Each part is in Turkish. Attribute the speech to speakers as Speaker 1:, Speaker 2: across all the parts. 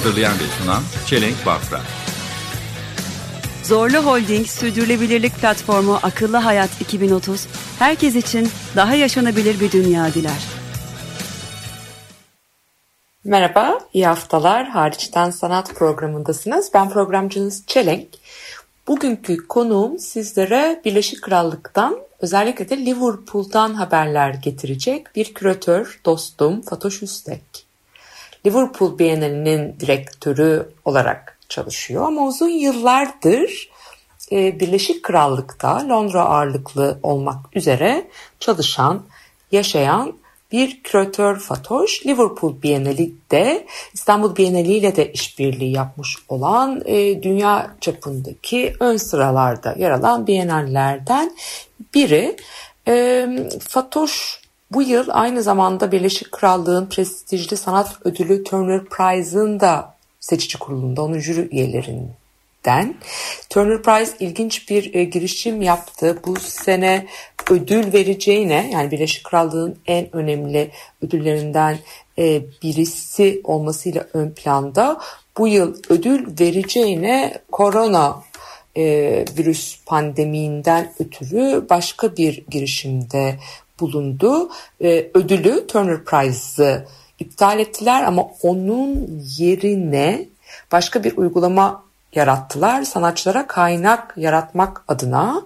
Speaker 1: Hazırlayan ve sunan Çelenk Bafra.
Speaker 2: Zorlu Holding Sürdürülebilirlik Platformu Akıllı Hayat 2030, herkes için daha yaşanabilir bir dünya diler.
Speaker 3: Merhaba, iyi haftalar. Hariçten Sanat programındasınız. Ben programcınız Çelenk. Bugünkü konuğum sizlere Birleşik Krallık'tan özellikle de Liverpool'dan haberler getirecek bir küratör, dostum Fatoş Üstek. Liverpool Bienalinin direktörü olarak çalışıyor ama uzun yıllardır e, Birleşik Krallık'ta Londra ağırlıklı olmak üzere çalışan, yaşayan bir küratör Fatoş. Liverpool Bienali İstanbul Bienali ile de işbirliği yapmış olan e, dünya çapındaki ön sıralarda yer alan bienallerden biri. E, Fatoş bu yıl aynı zamanda Birleşik Krallığın prestijli sanat ödülü Turner Prize'ın da seçici kurulunda onun jüri üyelerinden. Turner Prize ilginç bir e, girişim yaptı. Bu sene ödül vereceğine yani Birleşik Krallığın en önemli ödüllerinden e, birisi olmasıyla ön planda bu yıl ödül vereceğine korona e, virüs pandemiğinden ötürü başka bir girişimde bulundu. E, ödülü Turner Prize'ı iptal ettiler ama onun yerine başka bir uygulama yarattılar. Sanatçılara kaynak yaratmak adına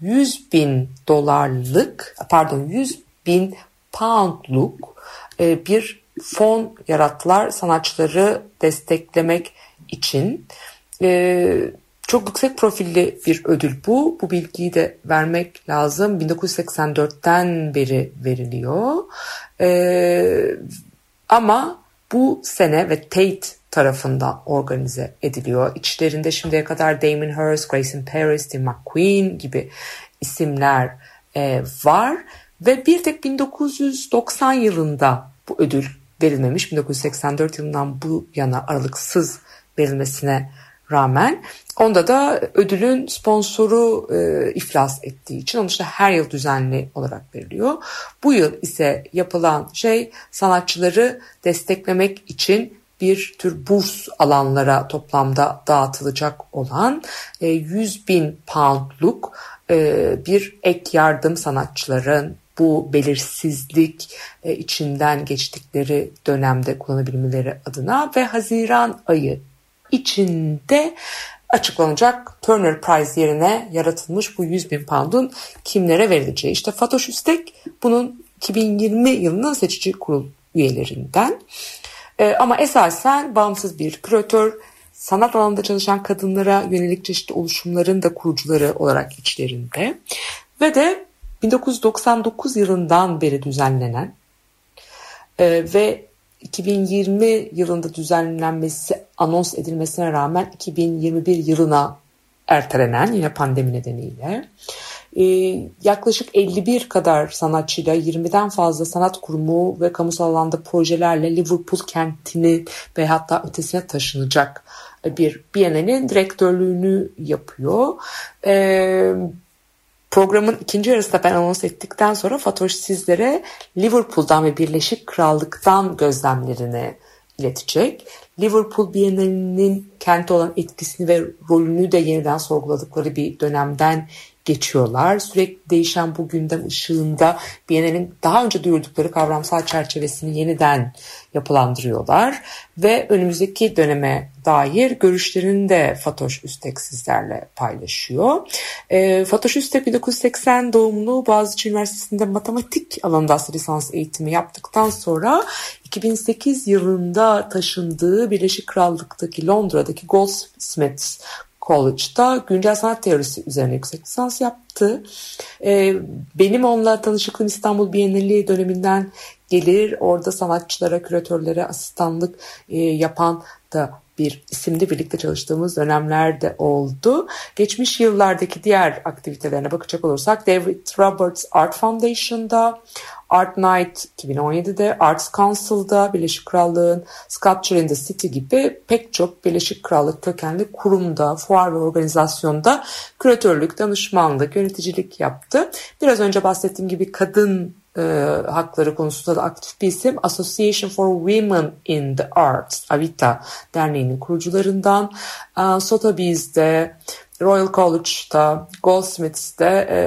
Speaker 3: 100 bin dolarlık pardon 100 bin poundluk e, bir fon yarattılar sanatçıları desteklemek için. Çok yüksek profilli bir ödül bu. Bu bilgiyi de vermek lazım. 1984'ten beri veriliyor. Ee, ama bu sene ve Tate tarafından organize ediliyor. İçlerinde şimdiye kadar Damon Hirst, Grayson Paris, Steve McQueen gibi isimler e, var. Ve bir tek 1990 yılında bu ödül verilmemiş. 1984 yılından bu yana aralıksız verilmesine rağmen onda da ödülün sponsoru e, iflas ettiği için onun işte her yıl düzenli olarak veriliyor. Bu yıl ise yapılan şey sanatçıları desteklemek için bir tür burs alanlara toplamda dağıtılacak olan e, 100 bin poundluk e, bir ek yardım sanatçıların bu belirsizlik e, içinden geçtikleri dönemde kullanabilmeleri adına ve Haziran ayı içinde açıklanacak Turner Prize yerine yaratılmış bu 100 bin pound'un kimlere verileceği. İşte Fatoş Üstek bunun 2020 yılının seçici kurul üyelerinden. Ee, ama esasen bağımsız bir küratör, sanat alanında çalışan kadınlara yönelik çeşitli oluşumların da kurucuları olarak içlerinde. Ve de 1999 yılından beri düzenlenen e, ve 2020 yılında düzenlenmesi anons edilmesine rağmen 2021 yılına ertelenen yine pandemi nedeniyle e, yaklaşık 51 kadar sanatçıyla 20'den fazla sanat kurumu ve kamusal alanda projelerle Liverpool kentini ve hatta ötesine taşınacak bir Biennale'nin direktörlüğünü yapıyor. E, Programın ikinci yarısında ben anons ettikten sonra Fatoş sizlere Liverpool'dan ve Birleşik Krallık'tan gözlemlerini iletecek. Liverpool Bienalinin kente olan etkisini ve rolünü de yeniden sorguladıkları bir dönemden geçiyorlar. Sürekli değişen bu gündem ışığında Biennale'nin daha önce duyurdukları kavramsal çerçevesini yeniden yapılandırıyorlar ve önümüzdeki döneme dair görüşlerini de Fatoş Üstek sizlerle paylaşıyor. E, Fatoş Üstek 1980 doğumlu Boğaziçi Üniversitesi'nde matematik alanında lisans eğitimi yaptıktan sonra 2008 yılında taşındığı Birleşik Krallık'taki Londra'daki Goldsmiths College'da güncel sanat teorisi üzerine yüksek lisans yaptı. Ee, benim onunla tanışıklığım İstanbul Bienali döneminden gelir. Orada sanatçılara, küratörlere asistanlık e, yapan da bir isimde birlikte çalıştığımız dönemlerde oldu. Geçmiş yıllardaki diğer aktivitelerine bakacak olursak David Roberts Art Foundation'da, Art Night 2017'de, Arts Council'da, Birleşik Krallığın Sculpture in the City gibi pek çok Birleşik Krallık kökenli kurumda, fuar ve organizasyonda küratörlük, danışmanlık, yöneticilik yaptı. Biraz önce bahsettiğim gibi kadın e, hakları konusunda da aktif bir isim. Association for Women in the Arts, Avita Derneği'nin kurucularından. E, Sotheby's'de, Royal College'da, Goldsmiths'te e,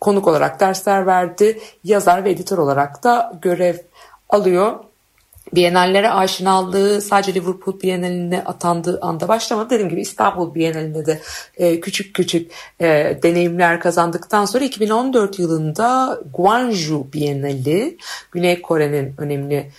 Speaker 3: konuk olarak dersler verdi. Yazar ve editör olarak da görev alıyor. Bienallere aşinalığı sadece Liverpool Biennaline atandığı anda başlamadı. Dediğim gibi İstanbul Bienalinde de e, küçük küçük e, deneyimler kazandıktan sonra 2014 yılında Gwangju Bienali, Güney Kore'nin önemli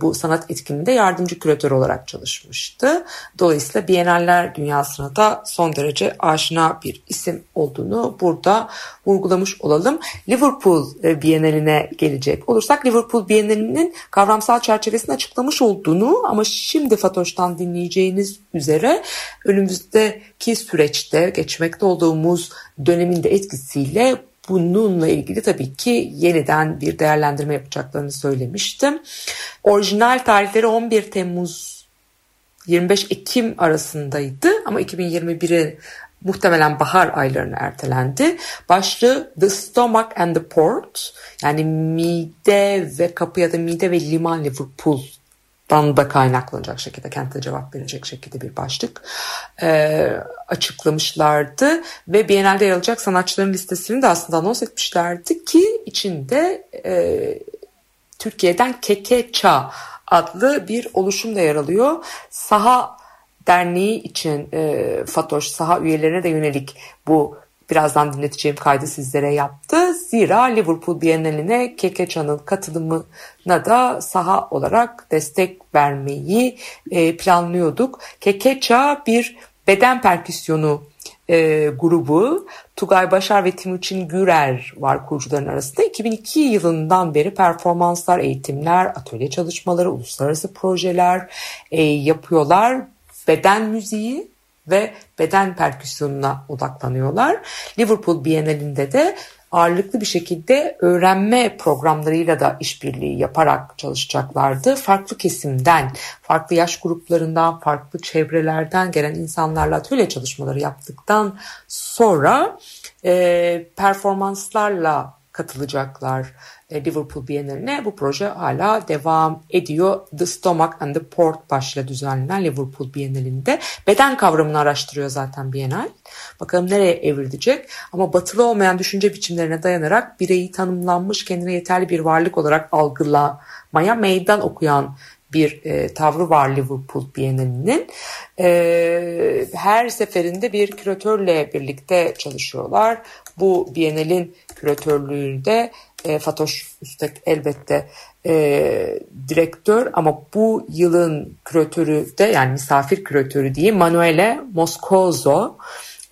Speaker 3: bu sanat etkinliğinde yardımcı küratör olarak çalışmıştı. Dolayısıyla Biennaller dünyasına da son derece aşina bir isim olduğunu burada vurgulamış olalım. Liverpool e, Bienaline gelecek olursak Liverpool Bienalinin kavramsal çerçevesini açıklamış olduğunu ama şimdi Fatoş'tan dinleyeceğiniz üzere önümüzdeki süreçte geçmekte olduğumuz dönemin de etkisiyle bununla ilgili tabii ki yeniden bir değerlendirme yapacaklarını söylemiştim. Orijinal tarihleri 11 Temmuz 25 Ekim arasındaydı ama 2021'e muhtemelen bahar aylarına ertelendi. Başlığı The Stomach and the Port yani mide ve kapı ya da mide ve liman Liverpool dan da kaynaklanacak şekilde kentte cevap verecek şekilde bir başlık e, açıklamışlardı ve Biennale'de yer alacak sanatçıların listesini de aslında anons etmişlerdi ki içinde e, Türkiye'den Kekeça adlı bir oluşum da yer alıyor. Saha Derneği için e, Fatoş saha üyelerine de yönelik bu birazdan dinleteceğim kaydı sizlere yaptı. Zira Liverpool Biennaline Kekeça'nın katılımına da saha olarak destek vermeyi e, planlıyorduk. Kekeça bir beden perküsyonu e, grubu. Tugay Başar ve Timuçin Gürer var kurucuların arasında. 2002 yılından beri performanslar, eğitimler, atölye çalışmaları, uluslararası projeler e, yapıyorlar. Beden müziği ve beden perküsyonuna odaklanıyorlar. Liverpool Bienalinde de ağırlıklı bir şekilde öğrenme programlarıyla da işbirliği yaparak çalışacaklardı. Farklı kesimden, farklı yaş gruplarından, farklı çevrelerden gelen insanlarla atölye çalışmaları yaptıktan sonra e, performanslarla katılacaklar e, Liverpool Biennaline. Bu proje hala devam ediyor. The Stomach and the Port başlığı düzenlenen Liverpool Biennale'inde. Beden kavramını araştırıyor zaten Biennale. Bakalım nereye evrilecek. Ama batılı olmayan düşünce biçimlerine dayanarak bireyi tanımlanmış kendine yeterli bir varlık olarak algılamaya meydan okuyan bir e, tavrı var Liverpool Bienalinin. E, her seferinde bir küratörle birlikte çalışıyorlar. Bu Bienalin küratörlüğünde e, Fatoş Üstek elbette e, direktör ama bu yılın küratörü de yani misafir küratörü diye Manuele Moscoso e,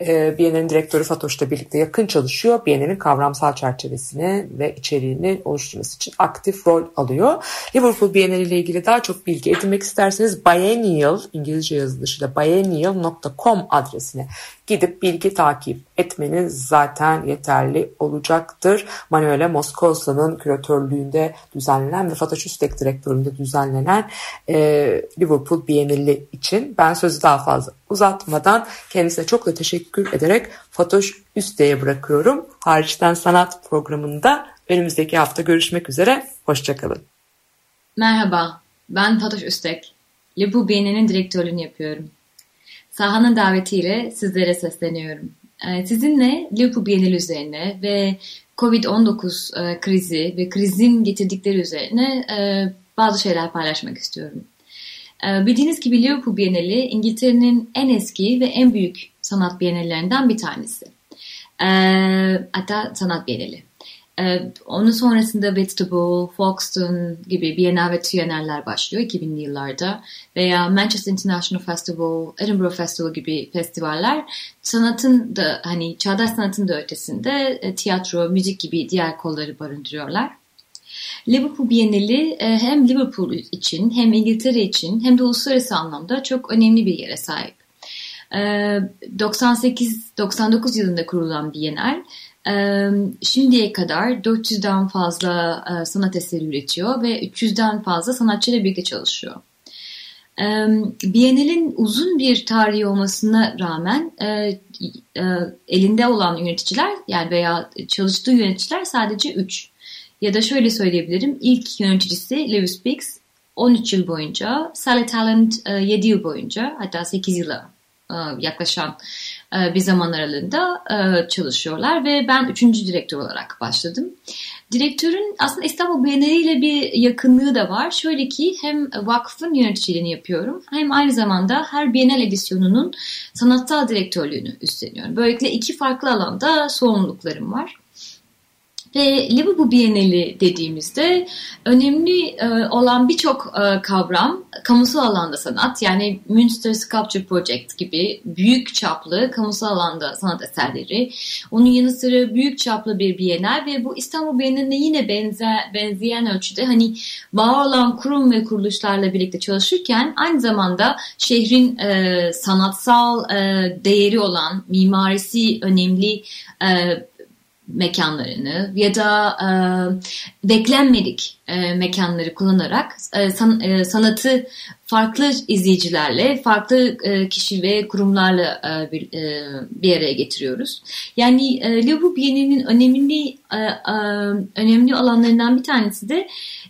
Speaker 3: Biennale'nin direktörü Fatoş'la birlikte yakın çalışıyor. Biennale'nin kavramsal çerçevesini ve içeriğini oluşturması için aktif rol alıyor. Liverpool Biennale ile ilgili daha çok bilgi edinmek isterseniz biennial, İngilizce yazılışıyla biennial.com adresine gidip bilgi takip etmeniz zaten yeterli olacaktır. Manuela Moscosa'nın küratörlüğünde düzenlenen ve Fatoş Üstek direktöründe düzenlenen e, Liverpool Biennale için ben sözü daha fazla uzatmadan kendisine çok da teşekkür ederek Fatoş Üstek'e bırakıyorum. Hariçten Sanat programında önümüzdeki hafta görüşmek üzere. Hoşçakalın.
Speaker 4: Merhaba, ben Fatoş Üstek. Liverpool Biennale'nin direktörlüğünü yapıyorum. Sahanın davetiyle sizlere sesleniyorum. Ee, sizinle Liverpool Bienali üzerine ve Covid-19 e, krizi ve krizin getirdikleri üzerine e, bazı şeyler paylaşmak istiyorum. E, bildiğiniz gibi Liverpool Bienali İngiltere'nin en eski ve en büyük sanat bienallerinden bir tanesi. Hatta sanat bienali. Ee, onun sonrasında Vegetable, Folkestone gibi Biennale ve Triennaller başlıyor 2000'li yıllarda veya Manchester International Festival, Edinburgh Festival gibi festivaller sanatın da hani çağdaş sanatın da ötesinde e, tiyatro, müzik gibi diğer kolları barındırıyorlar. Liverpool Bienali e, hem Liverpool için hem İngiltere için hem de uluslararası anlamda çok önemli bir yere sahip. 98-99 e, yılında kurulan Bienal şimdiye kadar 400'den fazla sanat eseri üretiyor ve 300'den fazla sanatçıyla birlikte çalışıyor. Biennial'in uzun bir tarihi olmasına rağmen e, e, elinde olan yöneticiler yani veya çalıştığı yöneticiler sadece 3. Ya da şöyle söyleyebilirim ilk yöneticisi Lewis Biggs 13 yıl boyunca, Sally Talent 7 yıl boyunca hatta 8 yıla yaklaşan bir zaman aralığında çalışıyorlar ve ben 3. direktör olarak başladım. Direktörün aslında İstanbul Bienali ile bir yakınlığı da var. Şöyle ki hem vakfın yöneticiliğini yapıyorum hem aynı zamanda her Bienal edisyonunun sanatsal direktörlüğünü üstleniyorum. Böylelikle iki farklı alanda sorumluluklarım var. Ve Liverpool Bienali dediğimizde önemli e, olan birçok e, kavram kamusal alanda sanat yani Münster Sculpture Project gibi büyük çaplı kamusal alanda sanat eserleri. Onun yanı sıra büyük çaplı bir bienal ve bu İstanbul Bienali'ne yine benzer, benzeyen ölçüde hani var olan kurum ve kuruluşlarla birlikte çalışırken aynı zamanda şehrin e, sanatsal e, değeri olan mimarisi önemli e, mekanlarını ya da e, beklenmedik e, mekanları kullanarak e, san, e, sanatı farklı izleyicilerle, farklı e, kişi ve kurumlarla e, bir, e, bir araya getiriyoruz. Yani e, Liverpool Bienali'nin önemli e, e, önemli alanlarından bir tanesi de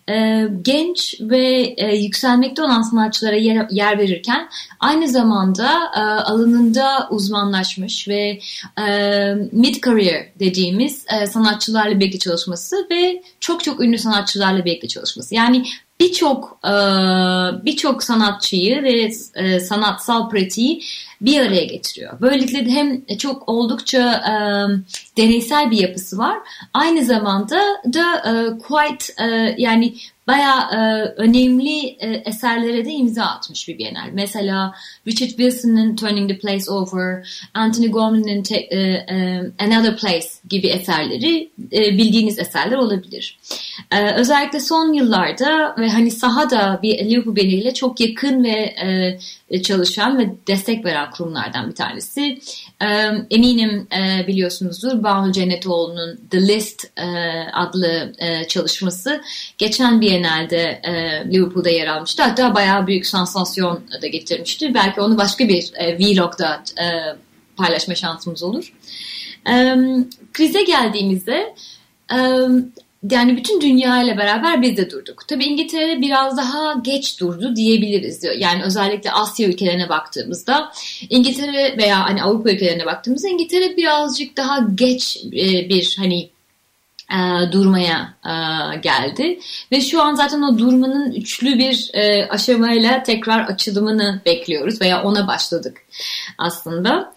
Speaker 4: e, genç ve e, yükselmekte olan sanatçılara yer, yer verirken aynı zamanda e, alanında uzmanlaşmış ve e, mid-career dediğimiz e, sanatçılarla birlikte çalışması ve çok çok ünlü sanatçılarla birlikte çalışması. Yani birçok birçok sanatçıyı ve sanatsal pratiği bir araya getiriyor. Böylelikle de hem çok oldukça e, deneysel bir yapısı var. Aynı zamanda da e, quite e, yani bayağı e, önemli e, eserlere de imza atmış bir Biennale. Mesela Richard Wilson'ın Turning the Place Over, Anthony Gorman'ın e, e, Another Place gibi eserleri e, bildiğiniz eserler olabilir. E, özellikle son yıllarda ve hani sahada bir Liverpool Biennale çok yakın ve e, çalışan ve destek veren kurumlardan bir tanesi. E, eminim e, biliyorsunuzdur Banu Cennetoğlu'nun The List adlı çalışması geçen Biennale'de Liverpool'da yer almıştı. Hatta bayağı büyük sansasyon da getirmişti. Belki onu başka bir vlogda paylaşma şansımız olur. Krize geldiğimizde yani bütün dünya ile beraber biz de durduk. Tabii İngiltere biraz daha geç durdu diyebiliriz. Yani özellikle Asya ülkelerine baktığımızda İngiltere veya hani Avrupa ülkelerine baktığımızda İngiltere birazcık daha geç e, bir hani e, durmaya e, geldi ve şu an zaten o durmanın üçlü bir aşamayla tekrar açılımını bekliyoruz veya ona başladık aslında.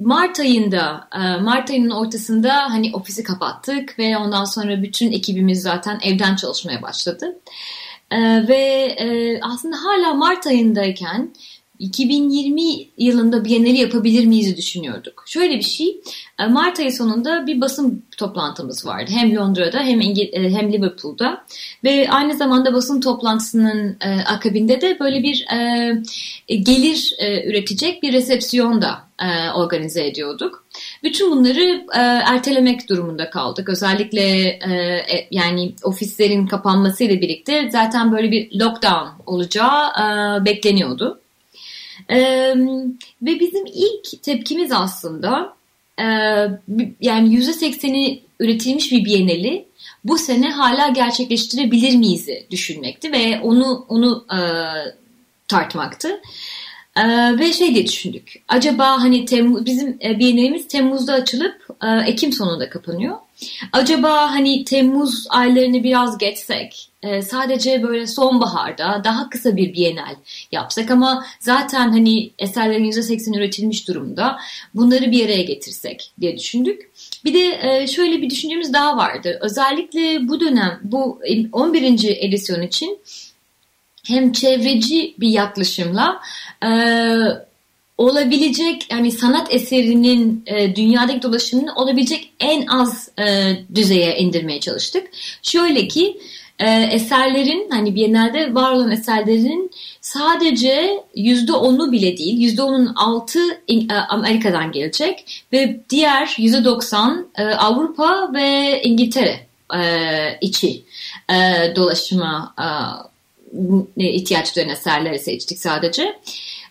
Speaker 4: Mart ayında, e, Mart ayının ortasında hani ofisi kapattık ve ondan sonra bütün ekibimiz zaten evden çalışmaya başladı. E, ve e, aslında hala Mart ayındayken 2020 yılında Biennale yapabilir miyiz düşünüyorduk. Şöyle bir şey, e, Mart ayı sonunda bir basın toplantımız vardı. Hem Londra'da hem İngil e, hem Liverpool'da ve aynı zamanda basın toplantısının e, akabinde de böyle bir gelir üretecek bir resepsiyon da organize ediyorduk. Bütün bunları ertelemek durumunda kaldık. Özellikle yani ofislerin kapanmasıyla birlikte zaten böyle bir lockdown olacağı bekleniyordu. Ee, ve bizim ilk tepkimiz aslında e, yani %80'i üretilmiş bir bienali bu sene hala gerçekleştirebilir miyiz düşünmekti ve onu onu e, tartmaktı. Ee, ve şey diye düşündük. Acaba hani Temmuz, bizim e, bienalimiz Temmuz'da açılıp e, Ekim sonunda kapanıyor. Acaba hani Temmuz aylarını biraz geçsek, e, sadece böyle sonbaharda daha kısa bir bienal yapsak ama zaten hani eserlerin %80 üretilmiş durumda bunları bir araya getirsek diye düşündük. Bir de e, şöyle bir düşüncemiz daha vardı. Özellikle bu dönem bu 11. edisyon için hem çevreci bir yaklaşımla e, olabilecek yani sanat eserinin e, dünyadaki dolaşımını olabilecek en az e, düzeye indirmeye çalıştık. Şöyle ki e, eserlerin hani Biennale'de var olan eserlerin sadece yüzde onu bile değil yüzde onun altı e, Amerika'dan gelecek ve diğer yüzde doksan e, Avrupa ve İngiltere e, içi e, dolaşıma e, ihtiyaç duyan eserleri seçtik sadece.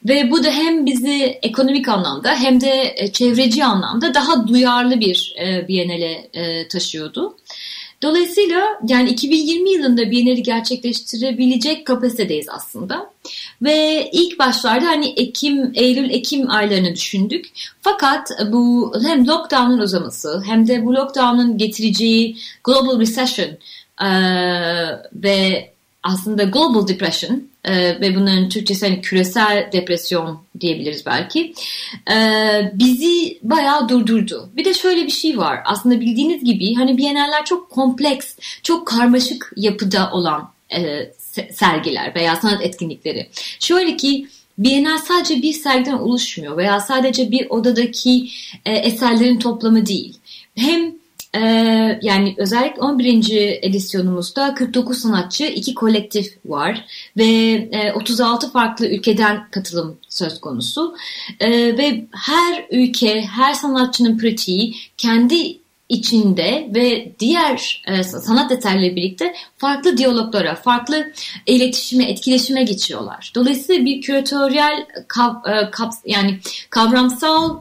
Speaker 4: Ve bu da hem bizi ekonomik anlamda hem de e, çevreci anlamda daha duyarlı bir e, Biennale e, taşıyordu. Dolayısıyla yani 2020 yılında Biennale'i gerçekleştirebilecek kapasitedeyiz aslında. Ve ilk başlarda hani Ekim, Eylül, Ekim aylarını düşündük. Fakat bu hem lockdown'un uzaması hem de bu lockdown'un getireceği global recession ve aslında global depression e, ve bunların Türkçesi hani küresel depresyon diyebiliriz belki e, bizi bayağı durdurdu. Bir de şöyle bir şey var aslında bildiğiniz gibi hani Biennaller çok kompleks, çok karmaşık yapıda olan e, sergiler veya sanat etkinlikleri. Şöyle ki Bienal sadece bir sergiden oluşmuyor veya sadece bir odadaki e, eserlerin toplamı değil. Hem ee, yani özellikle 11. edisyonumuzda 49 sanatçı, iki kolektif var ve e, 36 farklı ülkeden katılım söz konusu. E, ve her ülke, her sanatçının pratiği kendi içinde ve diğer e, sanat eserleriyle birlikte farklı diyaloglara, farklı iletişime, etkileşime geçiyorlar. Dolayısıyla bir küratöryel kav, e, kav, yani kavramsal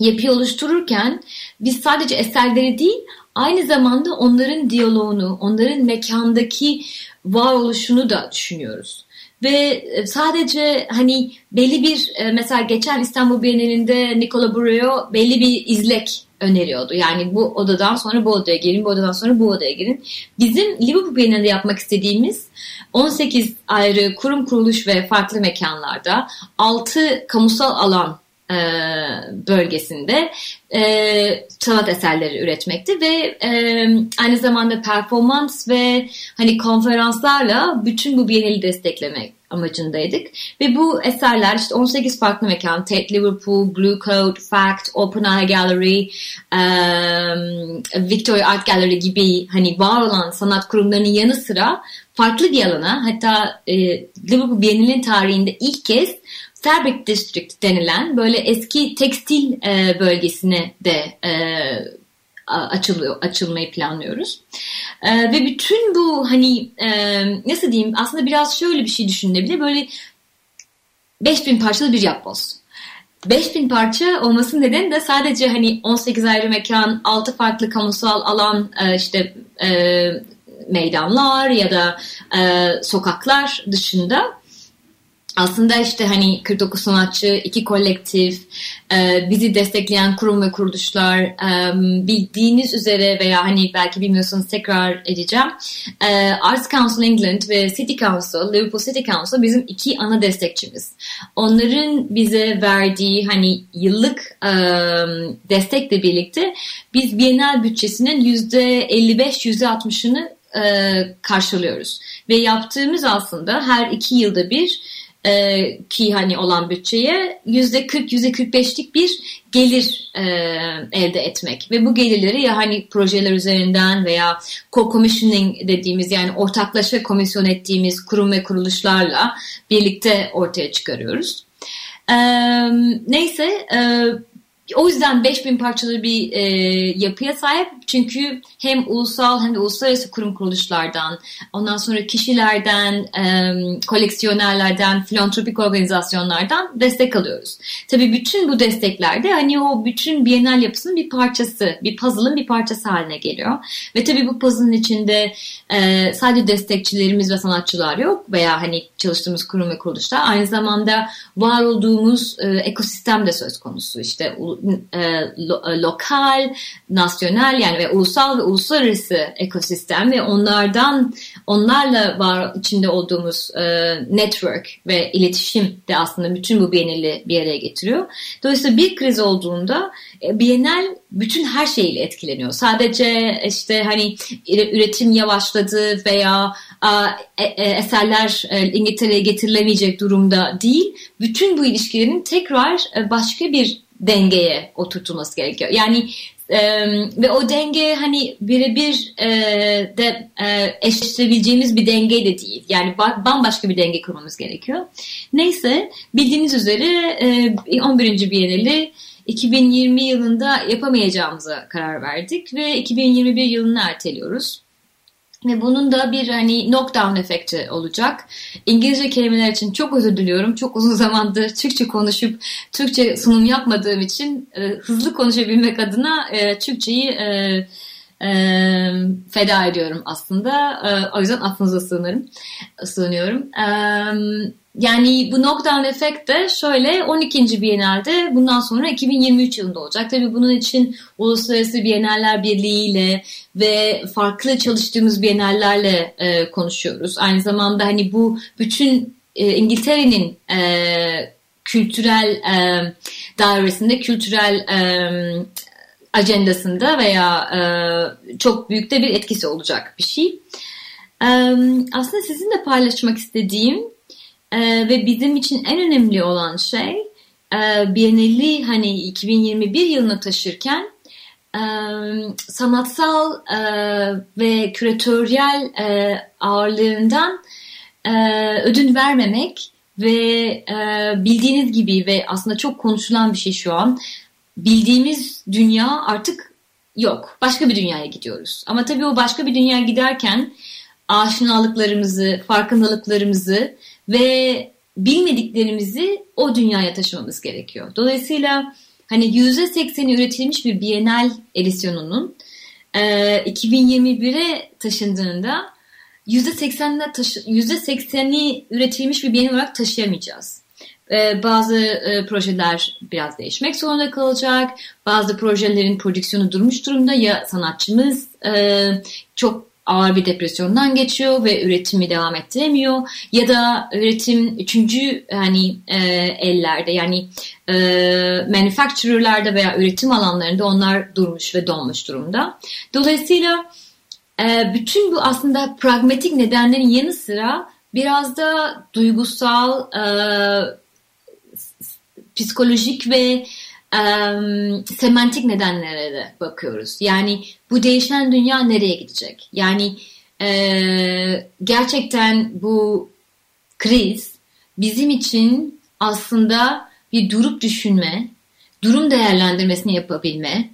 Speaker 4: yapıyı oluştururken biz sadece eserleri değil aynı zamanda onların diyaloğunu, onların mekandaki varoluşunu da düşünüyoruz. Ve e, sadece hani belli bir e, mesela geçen İstanbul Bienalinde Nicola Bureo belli bir izlek öneriyordu. Yani bu odadan sonra bu odaya girin, bu odadan sonra bu odaya girin. Bizim Liverpool Bienalinde yapmak istediğimiz 18 ayrı kurum kuruluş ve farklı mekanlarda 6 kamusal alan e, bölgesinde e, sanat eserleri üretmekti ve e, aynı zamanda performans ve hani konferanslarla bütün bu Biennale'i desteklemek amacındaydık. Ve bu eserler işte 18 farklı mekan, Tate Liverpool, Blue Coat, Fact, Open Eye Gallery, um, Victoria Art Gallery gibi hani var olan sanat kurumlarının yanı sıra farklı bir alana hatta e, Liverpool Biennale'nin tarihinde ilk kez Fabric District denilen böyle eski tekstil e, bölgesine de e, açılıyor, açılmayı planlıyoruz. E, ve bütün bu hani e, nasıl diyeyim aslında biraz şöyle bir şey düşünülebilir. Böyle 5000 parçalı bir yapboz. 5000 parça olmasının nedeni de sadece hani 18 ayrı mekan, 6 farklı kamusal alan, e, işte e, meydanlar ya da e, sokaklar dışında aslında işte hani 49 sanatçı, iki kolektif, e, bizi destekleyen kurum ve kuruluşlar, e, bildiğiniz üzere veya hani belki bilmiyorsanız tekrar edeceğim. E, Arts Council England ve City Council, Liverpool City Council bizim iki ana destekçimiz. Onların bize verdiği hani yıllık destekle birlikte biz Bienal bütçesinin %55-%60'ını karşılıyoruz. Ve yaptığımız aslında her iki yılda bir e, ki hani olan bütçeye yüzde 40 yüzde 45'lik bir gelir e, elde etmek ve bu gelirleri ya hani projeler üzerinden veya co-commissioning dediğimiz yani ortaklaşa komisyon ettiğimiz kurum ve kuruluşlarla birlikte ortaya çıkarıyoruz. E, neyse e, o yüzden 5000 parçalı bir e, yapıya sahip. Çünkü hem ulusal hem de uluslararası kurum kuruluşlardan, ondan sonra kişilerden, e, koleksiyonerlerden, filantropik organizasyonlardan destek alıyoruz. Tabii bütün bu desteklerde hani o bütün Bienal yapısının bir parçası, bir puzzle'ın bir parçası haline geliyor. Ve tabii bu puzzle'ın içinde e, sadece destekçilerimiz ve sanatçılar yok veya hani çalıştığımız kurum ve kuruluşlar. Aynı zamanda var olduğumuz e, ekosistem de söz konusu. İşte e, lo- e, lokal, nasyonel yani ve ulusal ve uluslararası ekosistem ve onlardan onlarla var içinde olduğumuz e, network ve iletişim de aslında bütün bu Biennale'i bir araya getiriyor. Dolayısıyla bir kriz olduğunda e, Biennale bütün her şeyle etkileniyor. Sadece işte hani üretim yavaşladı veya e, e, eserler e, İngiltere'ye getirilemeyecek durumda değil. Bütün bu ilişkilerin tekrar e, başka bir dengeye oturtulması gerekiyor. Yani e, ve o denge hani birebir e, de e, eşleştirebileceğimiz bir denge de değil. Yani ba- bambaşka bir denge kurmamız gerekiyor. Neyse bildiğiniz üzere e, 11. Bienali 2020 yılında yapamayacağımıza karar verdik ve 2021 yılını erteliyoruz. Ve bunun da bir hani knockdown efekti olacak. İngilizce kelimeler için çok özür diliyorum. Çok uzun zamandır Türkçe konuşup Türkçe sunum yapmadığım için e, hızlı konuşabilmek adına e, Türkçeyi e, e, feda ediyorum aslında. E, o yüzden affınıza sığınırım, sığınıyorum. E, yani bu knockdown efekt de şöyle 12. Biennale'de bundan sonra 2023 yılında olacak. Tabii bunun için Uluslararası Biennaller Birliği ile ve farklı çalıştığımız biennallerle e, konuşuyoruz. Aynı zamanda hani bu bütün e, İngiltere'nin e, kültürel e, dairesinde, kültürel e, ajandasında veya e, çok büyük de bir etkisi olacak bir şey. E, aslında sizinle paylaşmak istediğim ee, ve bizim için en önemli olan şey e, Biennale'i hani 2021 yılına taşırken e, sanatsal e, ve küratöryel e, ağırlığından e, ödün vermemek ve e, bildiğiniz gibi ve aslında çok konuşulan bir şey şu an bildiğimiz dünya artık yok. Başka bir dünyaya gidiyoruz. Ama tabii o başka bir dünyaya giderken aşinalıklarımızı, farkındalıklarımızı ve bilmediklerimizi o dünyaya taşımamız gerekiyor. Dolayısıyla hani %80'i üretilmiş bir Bienal edisyonunun e, 2021'e taşındığında %80'i taşı, %80'i üretilmiş bir Bienal olarak taşıyamayacağız. E, bazı e, projeler biraz değişmek zorunda kalacak. Bazı projelerin prodüksiyonu durmuş durumda ya sanatçımız e, çok ağır bir depresyondan geçiyor ve üretimi devam ettiremiyor ya da üretim üçüncü hani e, ellerde yani e, manufacturer'larda veya üretim alanlarında onlar durmuş ve donmuş durumda. Dolayısıyla e, bütün bu aslında pragmatik nedenlerin yanı sıra biraz da duygusal, e, psikolojik ve um, semantik nedenlere de bakıyoruz. Yani bu değişen dünya nereye gidecek? Yani e, gerçekten bu kriz bizim için aslında bir durup düşünme, durum değerlendirmesini yapabilme,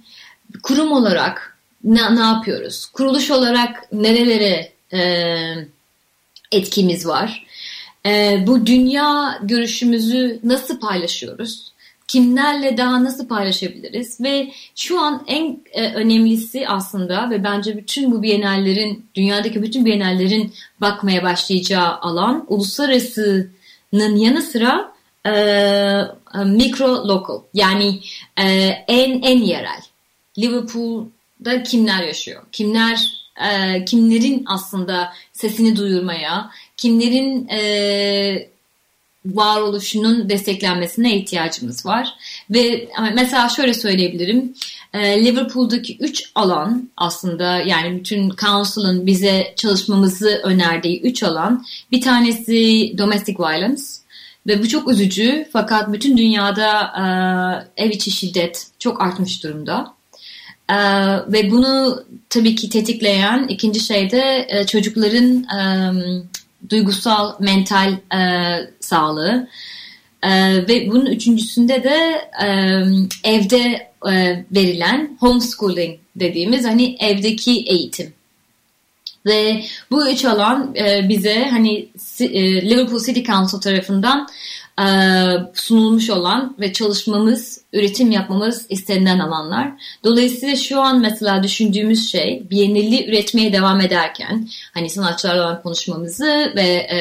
Speaker 4: kurum olarak ne, ne yapıyoruz? Kuruluş olarak nerelere e, etkimiz var? E, bu dünya görüşümüzü nasıl paylaşıyoruz? kimlerle daha nasıl paylaşabiliriz? Ve şu an en e, önemlisi aslında ve bence bütün bu bienallerin dünyadaki bütün bienallerin bakmaya başlayacağı alan uluslararasının yanı sıra e, e mikro local yani e, en en yerel. Liverpool'da kimler yaşıyor? Kimler e, kimlerin aslında sesini duyurmaya kimlerin e, varoluşunun desteklenmesine ihtiyacımız var. Ve mesela şöyle söyleyebilirim. E, Liverpool'daki üç alan aslında yani bütün Council'ın bize çalışmamızı önerdiği üç alan. Bir tanesi domestic violence ve bu çok üzücü fakat bütün dünyada e, ev içi şiddet çok artmış durumda. Ee, ve bunu tabii ki tetikleyen ikinci şey de e, çocukların e, duygusal, mental e, sağlığı. E, ve bunun üçüncüsünde de e, evde e, verilen homeschooling dediğimiz hani evdeki eğitim. Ve bu üç alan e, bize hani e, Liverpool City Council tarafından sunulmuş olan ve çalışmamız, üretim yapmamız istenilen alanlar. Dolayısıyla şu an mesela düşündüğümüz şey Biennale'i üretmeye devam ederken hani sanatçılarla olan konuşmamızı ve e,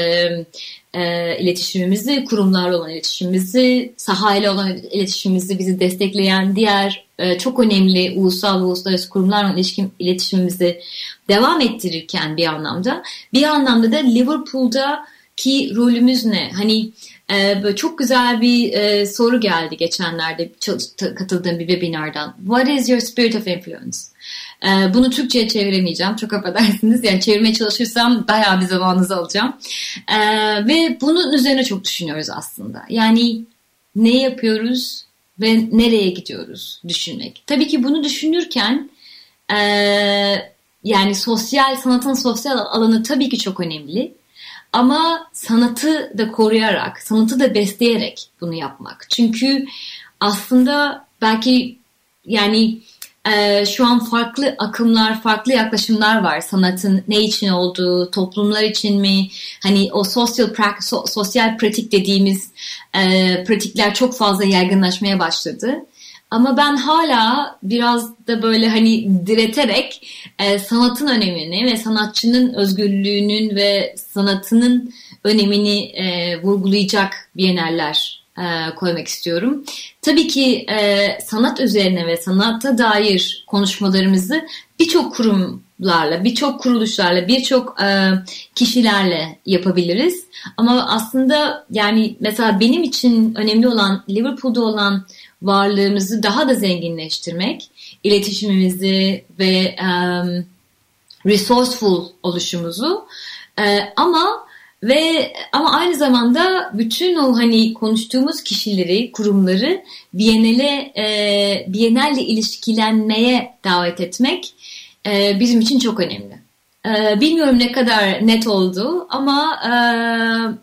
Speaker 4: e, iletişimimizi, kurumlarla olan iletişimimizi, sahayla olan iletişimimizi bizi destekleyen diğer e, çok önemli ulusal ve uluslararası kurumlarla ilişkim, iletişimimizi devam ettirirken bir anlamda bir anlamda da Liverpool'daki rolümüz ne? Hani e, böyle çok güzel bir e, soru geldi geçenlerde katıldığım bir webinardan. What is your spirit of influence? E, bunu Türkçe'ye çeviremeyeceğim. Çok affedersiniz. Yani çevirmeye çalışırsam bayağı bir zamanınızı alacağım. E, ve bunun üzerine çok düşünüyoruz aslında. Yani ne yapıyoruz ve nereye gidiyoruz düşünmek. Tabii ki bunu düşünürken e, yani sosyal sanatın sosyal alanı tabii ki çok önemli. Ama sanatı da koruyarak, sanatı da besleyerek bunu yapmak. Çünkü aslında belki yani e, şu an farklı akımlar, farklı yaklaşımlar var sanatın ne için olduğu, toplumlar için mi? Hani o sosyal so, sosyal pratik dediğimiz e, pratikler çok fazla yaygınlaşmaya başladı. Ama ben hala biraz da böyle hani direterek e, sanatın önemini ve sanatçının özgürlüğünün ve sanatının önemini e, vurgulayacak biyeneller e, koymak istiyorum. Tabii ki e, sanat üzerine ve sanata dair konuşmalarımızı birçok kurumlarla, birçok kuruluşlarla, birçok e, kişilerle yapabiliriz. Ama aslında yani mesela benim için önemli olan Liverpool'da olan varlığımızı daha da zenginleştirmek, iletişimimizi ve um, resourceful oluşumuzu e, ama ve ama aynı zamanda bütün o hani konuştuğumuz kişileri, kurumları Biennale, e, Biennale ilişkilenmeye davet etmek e, bizim için çok önemli. E, bilmiyorum ne kadar net oldu ama e,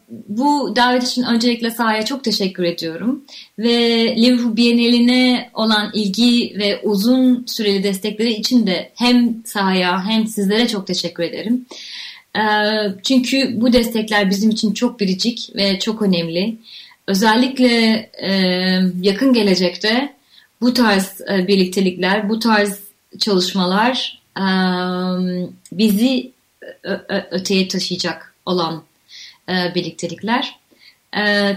Speaker 4: bu davet için öncelikle sahaya çok teşekkür ediyorum. Ve Liverpool Biennaline olan ilgi ve uzun süreli destekleri için de hem sahaya hem sizlere çok teşekkür ederim. E, çünkü bu destekler bizim için çok biricik ve çok önemli. Özellikle e, yakın gelecekte bu tarz e, birliktelikler, bu tarz çalışmalar bizi öteye taşıyacak olan birliktelikler.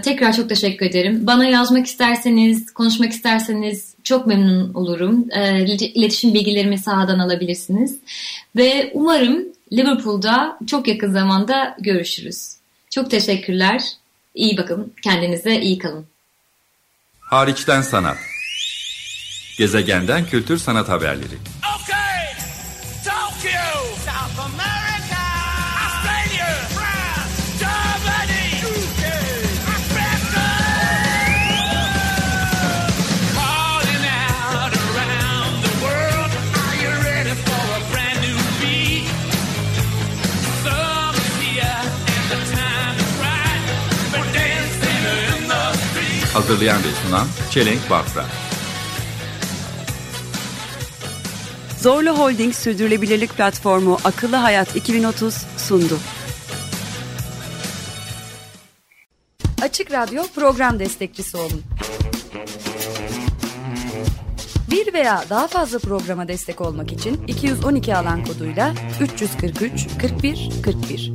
Speaker 4: Tekrar çok teşekkür ederim. Bana yazmak isterseniz, konuşmak isterseniz çok memnun olurum. İletişim bilgilerimi sahadan alabilirsiniz. Ve umarım Liverpool'da çok yakın zamanda görüşürüz. Çok teşekkürler. İyi bakın. Kendinize iyi kalın.
Speaker 1: Hariçten Sanat Gezegenden Kültür Sanat Haberleri Hazırlayan ve sunan Çelenk Bafra.
Speaker 2: Zorlu Holding Sürdürülebilirlik Platformu Akıllı Hayat 2030 sundu.
Speaker 5: Açık Radyo program destekçisi olun. Bir veya daha fazla programa destek olmak için 212 alan koduyla 343 41 41